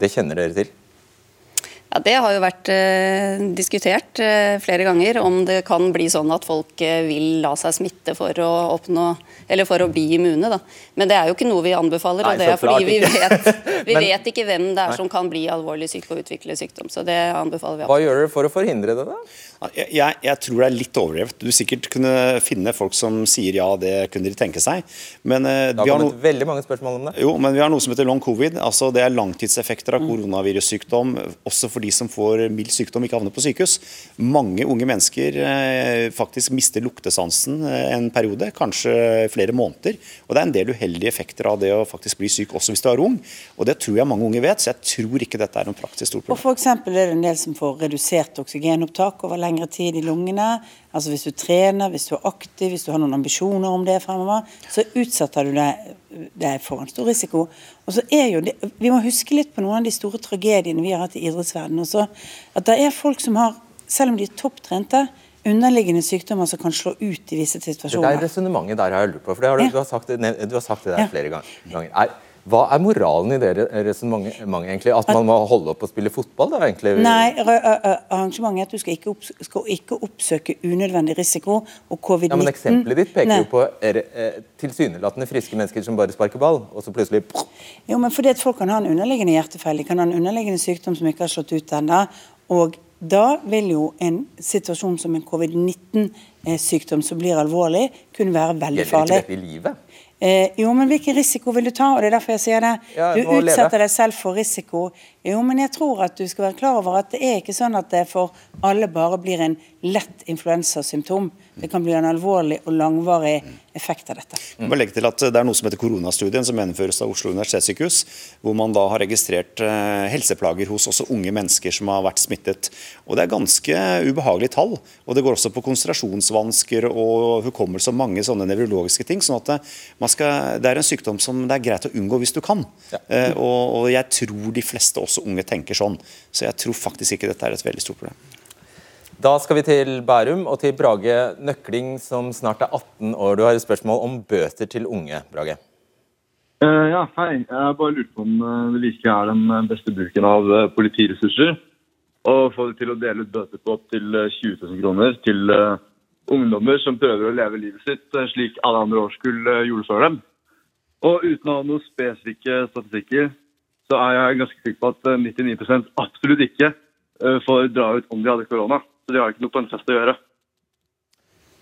Det kjenner dere til? Ja, Det har jo vært eh, diskutert eh, flere ganger om det kan bli sånn at folk eh, vil la seg smitte for å oppnå eller for å bli immune. Da. Men det er jo ikke noe vi anbefaler. Nei, og det er fordi vi vet, vi Men- vet ikke hvem det er Nei. som kan bli alvorlig syk og utvikle sykdom. Så det anbefaler vi. Hva gjør dere for å forhindre det, da? Jeg, jeg, jeg tror det er litt overdrevet. Du sikkert kunne finne folk som sier ja, det kunne de tenke seg. Men, eh, Det har vi har kommet no veldig mange spørsmål om det. jo, men vi har noe som heter long covid. altså Det er langtidseffekter av koronavirussykdom, også for de som får mild sykdom, ikke havner på sykehus. Mange unge mennesker eh, faktisk mister luktesansen eh, en periode, kanskje flere måneder. Og det er en del uheldige effekter av det å faktisk bli syk, også hvis du er ung. Og det tror jeg mange unge vet, så jeg tror ikke dette er noe praktisk stort Og problem. for eksempel er det en del som får redusert oksygenopptak over lengre tid i lungene. Altså Hvis du trener, hvis du er aktiv, hvis du har noen ambisjoner om det fremover, så utsetter du deg, deg for en stor risiko. Og så er jo det, Vi må huske litt på noen av de store tragediene vi har hatt i idrettsverdenen også. At det er folk som har, selv om de er topptrente, underliggende sykdommer som kan slå ut i visse situasjoner. Det er resonnementet der har jeg lurt på. for det har du, Ja. du, har sagt det, du har sagt det der Ja. flere ganger. Er, hva er moralen i det resonnementet, egentlig? At man må holde opp å spille fotball? da, egentlig? Nei, a- a- arrangementet er at du skal ikke, opps skal ikke oppsøke unødvendig risiko og covid-19. Ja, men Eksempelet ditt peker Nei. jo på er, eh, tilsynelatende friske mennesker som bare sparker ball, og så plutselig Jo, men fordi at folk kan ha en underliggende hjertefeil, de kan ha en underliggende sykdom som ikke har slått ut ennå. Og da vil jo en situasjon som en covid-19-sykdom som blir alvorlig, kunne være veldig farlig. Gjelder ikke dette i livet? Eh, jo, men hvilken risiko vil du ta? Og det er derfor jeg sier det. Ja, Du utsetter deg selv for risiko. Jo, men jeg tror at du skal være klar over at det er ikke sånn at det for alle bare blir en lett influensasymptom. Det kan bli en alvorlig og langvarig effekt av dette. Jeg må legge til at Det er noe som heter koronastudien, som gjennomføres av Oslo universitetssykehus. Hvor man da har registrert eh, helseplager hos også unge mennesker som har vært smittet. Og Det er ganske ubehagelige tall. og Det går også på konsentrasjonsvansker og hukommelse og mange sånne nevrologiske ting. sånn at man skal, det er en sykdom som det er greit å unngå hvis du kan. Ja. og, og jeg tror de fleste, også unge, tenker sånn. Så jeg tror faktisk ikke dette er et veldig stort problem. Da skal vi til Bærum og til Brage Nøkling, som snart er 18 år. Du har et spørsmål om bøter til unge, Brage. Uh, ja, hei. Jeg bare lurte på om eh, det virkelig er den eh, beste bruken av politiressurser å få det til å dele ut bøter på opptil 20 000 kroner til uh, ungdommer som prøver å leve livet sitt slik alle andre årskull gjorde før dem. Og uten å ha noen spesifikke statistikker, så er jeg ganske sikker på at eh, 99 absolutt ikke får dra ut om de hadde korona. Så de har ikke noe på en fest å gjøre.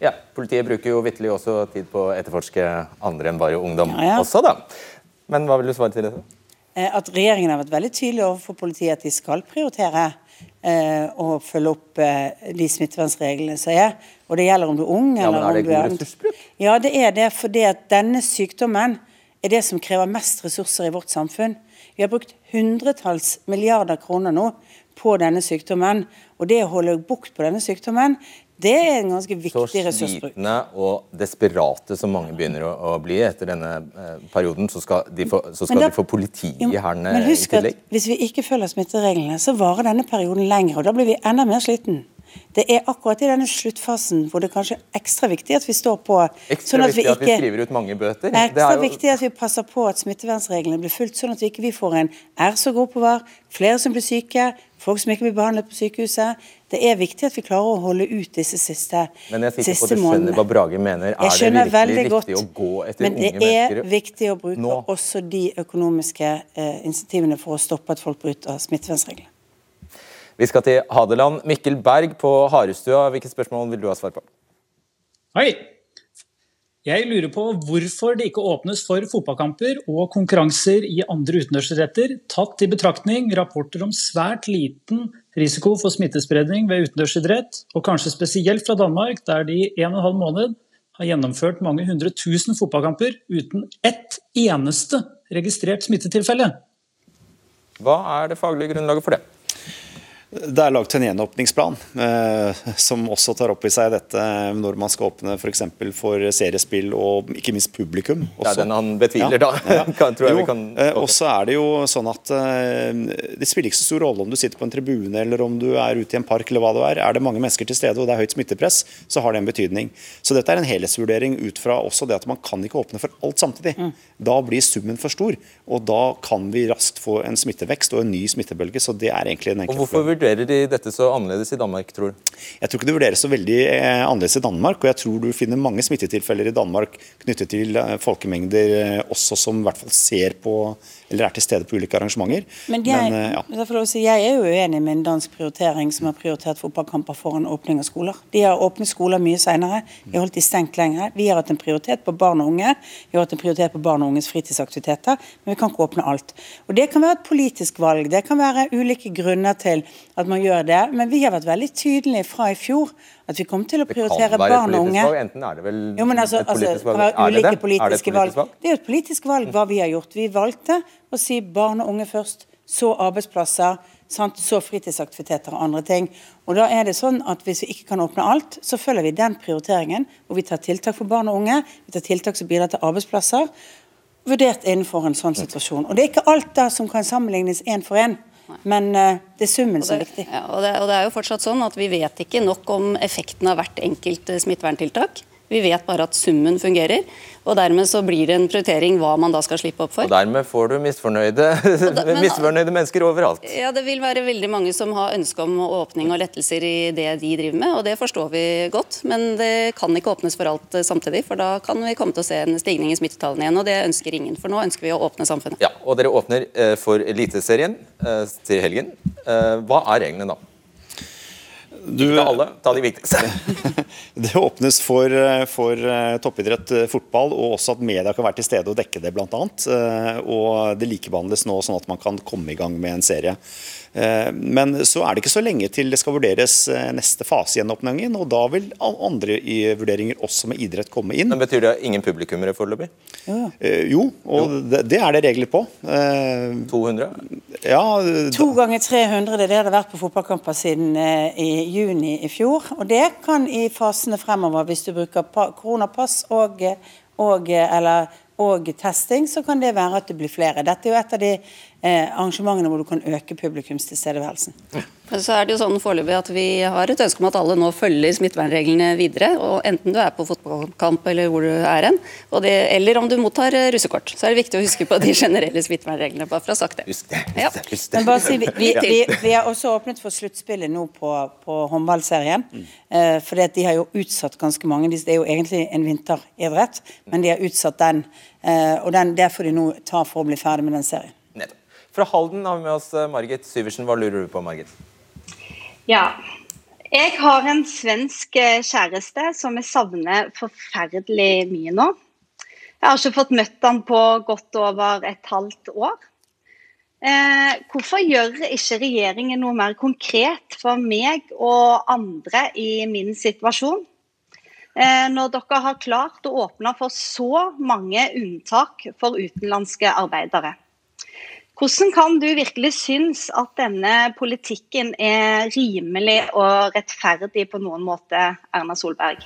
Ja, Politiet bruker jo vitterlig også tid på å etterforske andre enn bare ungdom Ja, ja. også, da. Men hva vil du svare til dette? Eh, At regjeringen har vært veldig tydelig overfor politiet at de skal prioritere eh, og følge opp eh, de smittevernreglene som er. Og det gjelder om du er ung Ja, eller er det om du er ressursbruk? Ja, det er det, fordi at denne sykdommen er det som krever mest ressurser i vårt samfunn. Vi har brukt hundretalls milliarder kroner nå på denne sykdommen. Og det å holde bukt på denne sykdommen, det er en ganske viktig ressursbruk. Så slitne og desperate som mange begynner å, å bli etter denne eh, perioden, så skal de få, så skal da- de få politiet Jo, i tillegg. Men i husk at hvis vi ikke følger smittereglene, så varer denne perioden lenger, og da blir vi enda mer sliten. Det er akkurat i denne sluttfasen hvor det kanskje er ekstra viktig at vi står på Ekstra sånn at vi viktig at vi skriver ut mange bøter. det er ekstra jo- viktig at vi passer på at smittevernreglene blir fulgt, sånn at vi ikke får en R som går var, flere som blir syke, folk som ikke blir behandlet på sykehuset. Det er viktig at vi klarer å holde ut disse siste, månedene. Men jeg er sikker på at du skjønner månedene. hva Brage mener. Er det virkelig riktig godt, å gå etter Men unge det er mennesker? viktig å bruke nå? også de økonomiske eh, insentivene for å stoppe at folk bryter smittevernreglene. Vi skal til Hadeland. Mikkel Berg på Harestua, hvilke spørsmål vil du ha svar på? Hei! Jeg lurer på hvorfor det ikke åpnes for fotballkamper og konkurranser i andre utendørsidretter, tatt i betraktning rapporter om svært liten risiko for smittespredning ved utendørsidrett, og kanskje spesielt fra Danmark, der de i en og en halv måned har gjennomført mange hundre tusen fotballkamper uten ett eneste registrert smittetilfelle. Hva er det faglige grunnlaget for det? Det er laget en gjenåpningsplan eh, som også tar opp i seg dette når man skal åpne f.eks. For, for seriespill og ikke minst publikum. Det er den han betviler, da. Kan- tror jeg jo, vi kan eh, Og så er det jo sånn at eh, det spiller ikke så stor rolle om du sitter på en tribune eller om du er ute i en park eller hva det er. Er det mange mennesker til stede og det er høyt smittepress, så har det en betydning. Så dette er en helhetsvurdering ut fra også det at man kan ikke åpne for alt samtidig. Mm. Da blir summen for stor, og da kan vi raskt få en smittevekst og en ny smittebølge. Så det er egentlig en Og enkel Hvorfor vurderer de dette så annerledes i Danmark, tror du? jeg tror ikke det vurderes så veldig eh, annerledes i Danmark, og jeg tror du finner mange smittetilfeller i Danmark knyttet til eh, folkemengder eh, også som i hvert fall ser på eller er til stede på ulike arrangementer. Men jeg, men, ja. får lov å si, jeg er jo uenig med en dansk prioritering som har prioritert fotballkamper foran åpning av skoler. De har åpnet skoler mye senere, de har holdt de stengt lenger. Vi har hatt en prioritet på barn og unge, vi har hatt en prioritet på barn og unges fritidsaktiviteter, men vi kan ikke åpne alt. Og Det kan være et politisk valg, det kan være ulike grunner til at man gjør det, men vi har vært veldig tydelige fra i fjor at vi kommer til å Det kan prioritere være et barn og politisk unge. valg. Enten er det vel Jo, altså, et altså, politisk det kan valg. være Er det det? Er det et valg. politisk valg? Det er jo et politisk valg hva vi har gjort. Vi valgte å si barn og unge først, så arbeidsplasser, sant? så fritidsaktiviteter og andre ting. Og da er det sånn at Hvis vi ikke kan åpne alt, så følger vi den prioriteringen. Hvor vi tar tiltak for barn og unge, vi tar tiltak som bidrar til arbeidsplasser. Vurdert innenfor en sånn situasjon. Og Det er ikke alt da som kan sammenlignes én for én, men uh, det er summen som er viktig. Ja, og, det, og det er jo fortsatt sånn at Vi vet ikke nok om effekten av hvert enkelt eh, smitteverntiltak. Vi vet bare at summen fungerer. og Dermed så blir det en prioritering hva man da skal slippe opp for. Og dermed får du misfornøyde, men- misfornøyde mennesker overalt. Ja, Det vil være veldig mange som har ønske om åpning og lettelser i det de driver med, og det forstår vi godt. Men det kan ikke åpnes for alt eh, samtidig, for da kan vi komme til å se en stigning i smittetallene igjen. Og det ønsker ingen, for nå ønsker vi å åpne samfunnet. Ja, og dere åpner eh, for Eliteserien eh, til helgen. Hva er reglene da? Ikke alle, ta de viktigste. Det åpnes for, eh, for eh, toppidrett, eh, fotball, og også at media kan være til stede og dekke det, bl.a. Og det likebehandles nå sånn at man kan komme i gang med en serie. Eh, Men så er det ikke så lenge til det skal vurderes neste fase i gjenåpningen, og da vil andre i vurderinger også med idrett komme inn. Men Betyr det ingen publikummere foreløpig? Ja. Jo, og det, det er det regler på. Eh, 200? Ja, To ganger 300, det er det det har vært på fotballkamper siden i juni i fjor. Og det kan i fasene fremover, hvis du bruker koronapass og, og, eller, og testing, så kan det være at det blir flere. Dette er jo et av de arrangementene hvor du kan øke publikumstilstedeværelsen. Men så er det jo sånn foreløpig at Vi har et ønske om at alle nå følger smittevernreglene videre. og Enten du er på fotballkamp eller hvor du er hen, eller om du mottar eh, russekort. Så er det viktig å huske på de generelle smittevernreglene. bare for å ha sagt det. Ja. Men bare si, vi, vi, vi, vi har også åpnet for sluttspillet nå på, på håndballserien. Eh, fordi de har jo utsatt ganske mange. Det er jo egentlig en vinteridrett, men de har utsatt den. Eh, og den, det får de nå ta for å bli ferdig med den serien. Fra Halden har vi med oss eh, Margit Syversen. Hva lurer du på, Margit? Ja. Jeg har en svensk eh, kjæreste som jeg savner forferdelig mye nå. Jeg har ikke fått møtt han på godt over et halvt år. Eh, hvorfor gjør ikke regjeringen noe mer konkret for meg og andre i min situasjon? Eh, når dere har klart å åpne for så mange unntak for utenlandske arbeidere. Hvordan kan du virkelig synes at denne politikken er rimelig og rettferdig på noen måte, Erna Solberg?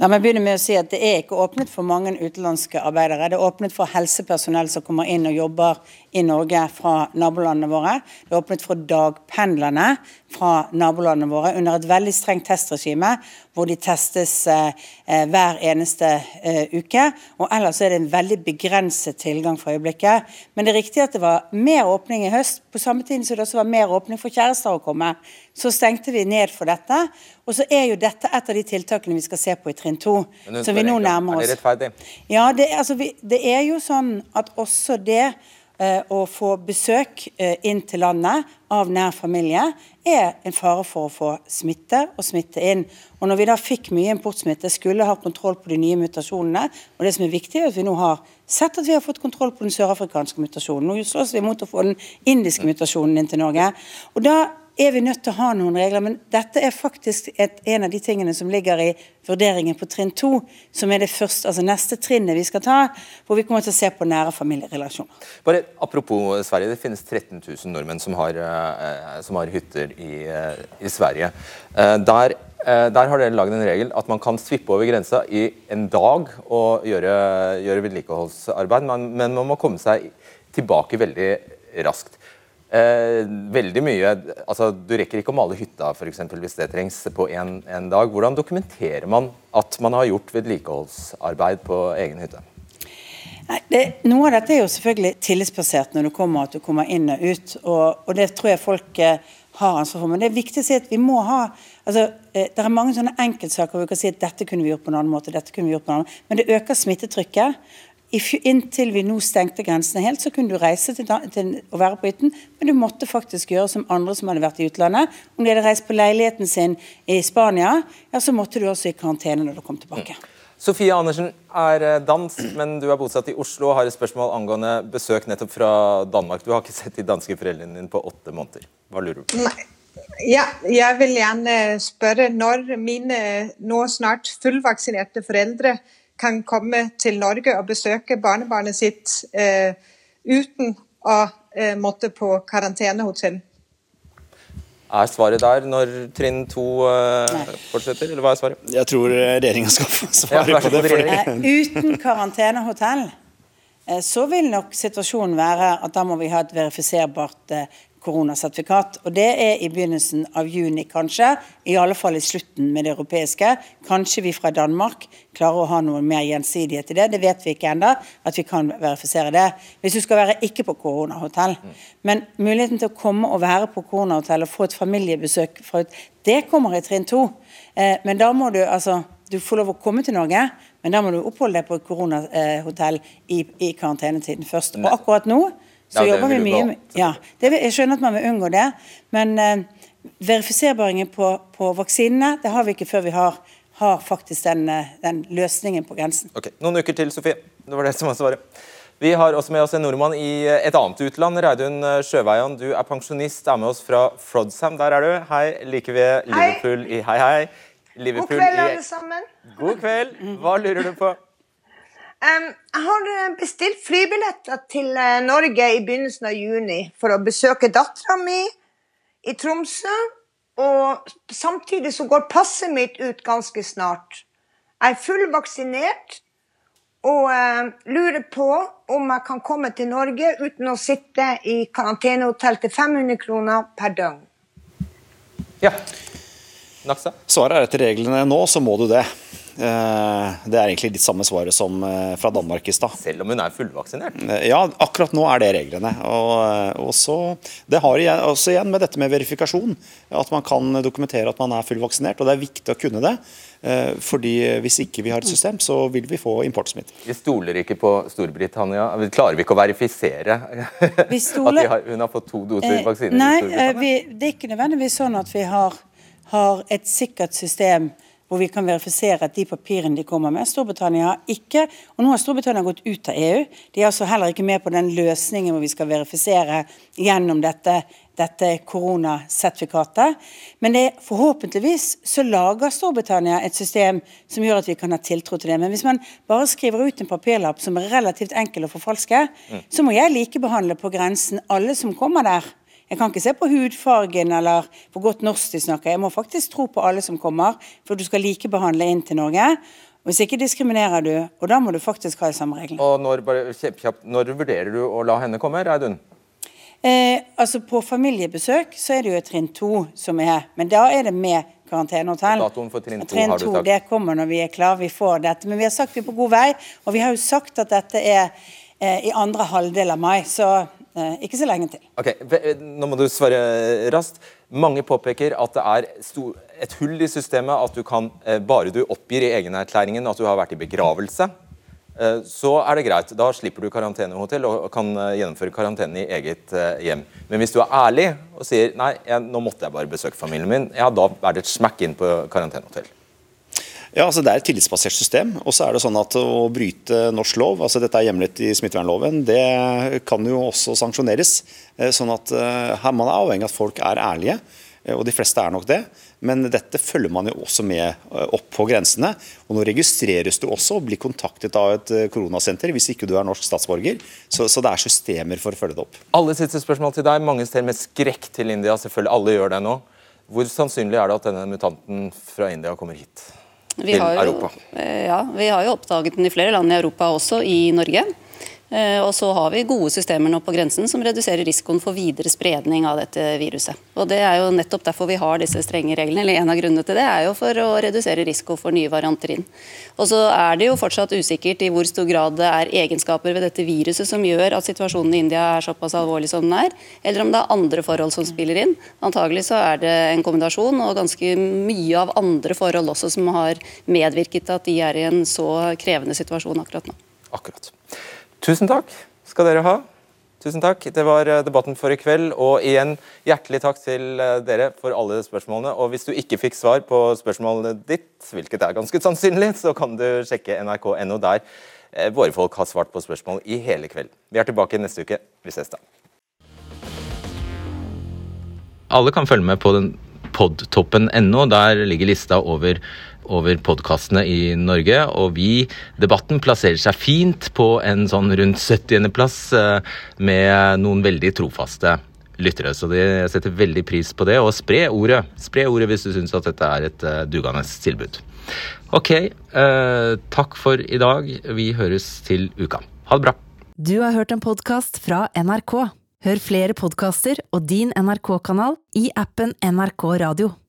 La meg begynne med å si at Det er ikke åpnet for mange utenlandske arbeidere. Det er åpnet for helsepersonell som kommer inn og jobber i Norge fra nabolandene våre. Det er åpnet for dagpendlerne fra nabolandene våre under et veldig strengt testregime, hvor de testes eh, eh, hver eneste eh, uke. Og ellers er det en veldig begrenset tilgang for øyeblikket. Men det er riktig at det var mer åpning i høst. På samme tid som det også var mer åpning for kjærester å komme, så stengte vi ned for dette. Og så er jo dette et av de tiltakene vi skal se på i trinn to. Som vi nå nærmer oss. Er det rettferdig? Ja, det, altså, vi, det er jo sånn at også det å få besøk eh, inn til landet av nær familie er en fare for å få smitte og smitte inn. Og når vi da fikk mye importsmitte, skulle ha kontroll på de nye mutasjonene. Og det som er viktig, er at vi nå har sett at vi har fått kontroll på den sørafrikanske mutasjonen. Nå slåss vi mot å få den indiske mutasjonen inn til Norge. Og da er vi nødt til å ha noen regler, men dette er faktisk et, en av de tingene som ligger i vurderingen på trinn to, som er det første, altså neste trinnet vi skal ta, hvor vi kommer til å se på nære familierelasjoner. Bare Apropos Sverige, det finnes 13 000 nordmenn som har, uh, som har hytter i, uh, i Sverige. Der, der, har dere laget en regel at man kan svippe over grensa i en dag og gjøre, gjøre vedlikeholdsarbeid, men, men man må komme seg tilbake veldig raskt. Eh, veldig mye, altså Du rekker ikke å male hytta for eksempel, hvis det trengs på en dag. Hvordan dokumenterer man at man har gjort vedlikeholdsarbeid på egen hytte? Nei, det, noe av dette er jo selvfølgelig tillitsbasert når du kommer at du kommer inn og ut. Og, og det tror jeg folk eh, har ansvar for. Men det er viktig å si at vi må ha altså, eh, Det er mange sånne enkeltsaker hvor vi kan si at dette kunne vi gjort på en annen måte. dette kunne vi gjort på en annen Men det øker smittetrykket. Inntil vi nå stengte grensene helt, så kunne du reise til, til å være på hytten, men du måtte faktisk gjøre som andre som hadde vært i utlandet. Om de hadde reist på leiligheten sin i Spania, ja, så måtte du også i karantene når du kom tilbake. Mm. Sofie Andersen er eh, dansk, men du er bosatt i Oslo og har et spørsmål angående besøk nettopp fra Danmark. Du har ikke sett de danske foreldrene dine på åtte måneder. Hva lurer du på? Nei. Ja, jeg vil gjerne spørre når mine nå snart fullvaksinerte foreldre kan komme til Norge og besøke barnebarnet sitt eh, uten å eh, måtte på karantenehotell. Er svaret der når trinn to uh, fortsetter, eller hva er svaret? Jeg tror regjeringa skal få svaret ja, på det. Fordi... Uten karantenehotell så vil nok situasjonen være at da må vi ha et verifiserbart koronasertifikat. Og Det er i begynnelsen av juni, kanskje. I alle fall i slutten med det europeiske. Kanskje vi fra Danmark klarer å ha noe mer gjensidighet i det. Det vet vi ikke ennå, at vi kan verifisere det. Hvis du skal være ikke på koronahotell. Men muligheten til å komme og være på koronahotell og få et familiebesøk, det kommer i trinn to. Eh, men da må du altså du får lov å komme til Norge, men da må du oppholde deg på et koronahotell i, i karantenetiden først. Og akkurat nå så ja, jobber vi mye ja, det, Jeg skjønner at man vil unngå det, men uh, verifiserbaren på, på, vaksinene det har vi ikke før vi har, har faktisk den, uh, den, løsningen på grensen. Ok, Noen uker til, Sofie. Det var det som var svaret. Vi har også med oss en nordmann i eh, et annet utland. Reidun Sjøveian, du er pensjonist, er med oss fra Frodsam. Der er du. Hei, like ved Liverpool hei. i Hei, hei. Liverpool God kveld, alle sammen. God kveld. Hva lurer du på? Um, jeg har eh, bestilt flybilletter til uh, Norge i begynnelsen av juni for å besøke dattera mi i Tromsø. Og samtidig så går passet mitt ut ganske snart. Jeg er fullvaksinert og uh, lurer på om jeg kan komme til Norge uten å sitte i karantenehotell til 500 kroner per døgn. Ja. Naksa? Svaret er etter reglene nå, så må du det. Eh, Det er egentlig litt samme svaret som eh, fra Danmark i stad. Selv om hun er fullvaksinert? Ja, akkurat nå er det reglene. Og, eh, og så, det har igjen, også igjen med dette med verifikasjon. At man kan dokumentere at man er fullvaksinert. Og det er viktig å kunne det. Eh, Fordi hvis ikke vi har et system, så vil vi få importsmitte. Vi stoler ikke på Storbritannia. Klarer vi ikke å verifisere stoler- at de har, hun har fått to doser Eh, vaksine? Nei, eh, vi, det er ikke nødvendigvis sånn at vi har, har et sikkert system hvor vi kan verifisere at de papirene de kommer med. Storbritannia har ikke, og nå har Storbritannia gått ut av EU. De er altså heller ikke med på den løsningen hvor vi skal verifisere gjennom dette, dette koronasertifikatet. Men det, forhåpentligvis så lager Storbritannia et system som gjør at vi kan ha tiltro til det. Men hvis man bare skriver ut en papirlapp som er relativt enkel å forfalske, Mm. så må jeg likebehandle på grensen alle som kommer der. Jeg kan ikke se på hudfargen eller på godt norsk de snakker. Jeg må faktisk tro på alle som kommer, for du skal likebehandle inn til Norge. Hvis ikke diskriminerer du, og da må du faktisk ha de samme reglene. Og når, bare kjapt, når vurderer du å la henne komme, Reidun? Eh, altså På familiebesøk så er det jo trinn to som er, men da er det med karantenehotell. Datoen for trinn to Trinn har du sagt. det kommer når vi er klare, vi får dette. Men vi har sagt vi er på god vei, og vi har jo sagt at dette er eh, i andre halvdel av mai, så ikke så lenge til. Ok, Nå må du svare raskt. Mange påpeker at det er et hull i systemet. At du kan, eh, bare du oppgir i egenerklæringen at du har vært i begravelse, eh, så er det greit. Da slipper du karantenehotell og kan eh, gjennomføre karantene i eget eh, hjem. Men hvis du er ærlig og sier nei, nå måtte jeg bare besøke familien min, ja, da er det et smekk inn på karantenehotell. Ja, altså Det er et tillitsbasert system. og så er det sånn at Å bryte norsk lov, altså dette er hjemlet i smittevernloven, det kan jo også sanksjoneres. Eh, sånn at eh, her Man er avhengig av at folk er ærlige, eh, og de fleste er nok det. Men dette følger man jo også med opp på grensene. og Nå registreres du også og blir kontaktet av et koronasenter hvis ikke du er norsk statsborger. Så, så det er systemer for å følge det opp. Alle siste spørsmål til deg. Mange ser med skrekk til India. Selvfølgelig, alle gjør det nå. Hvor sannsynlig er det at denne mutanten fra India kommer hit? Vi til har, jo, Europa? eh, ja, vi har jo oppdaget den i flere land i Europa, også i Norge. Eh, Og så har vi gode systemer nå på grensen som reduserer risikoen for videre spredning av dette viruset. Og Det er jo nettopp derfor vi har disse strenge reglene. eller En av grunnene til det er jo for å redusere risiko for nye varianter inn. Og så er det jo fortsatt usikkert i hvor stor grad det er egenskaper ved dette viruset som gjør at situasjonen i India er såpass alvorlig som den er, eller om det er andre forhold som spiller inn. Antagelig så er det en kombinasjon og ganske mye av andre forhold også som har medvirket til at de er i en så krevende situasjon akkurat nå. Akkurat. Tusen takk skal dere ha. Tusen takk. Det var eh, debatten for i kveld. Og igjen, hjertelig takk til eh, dere for alle spørsmålene. Og hvis du ikke fikk svar på spørsmålet ditt, hvilket er ganske sannsynlig, så kan du sjekke nrk.no der eh, våre folk har svart på spørsmål i hele kveld. Vi er tilbake neste uke. Vi ses da. Alle kan følge med på den podtoppen.no. Der ligger lista over over podkastene i Norge. Og vi, debatten, plasserer seg fint på en sånn rundt 70.-plass med noen veldig trofaste lyttere. Så jeg setter veldig pris på det. Og spre ordet. Spre ordet hvis du syns at dette er et uh, dugende tilbud. Ok, eh, takk for i dag. Vi høres til uka. Ha det bra. Du har hørt en podkast fra NRK. Hør flere podkaster og din NRK-kanal i appen NRK Radio.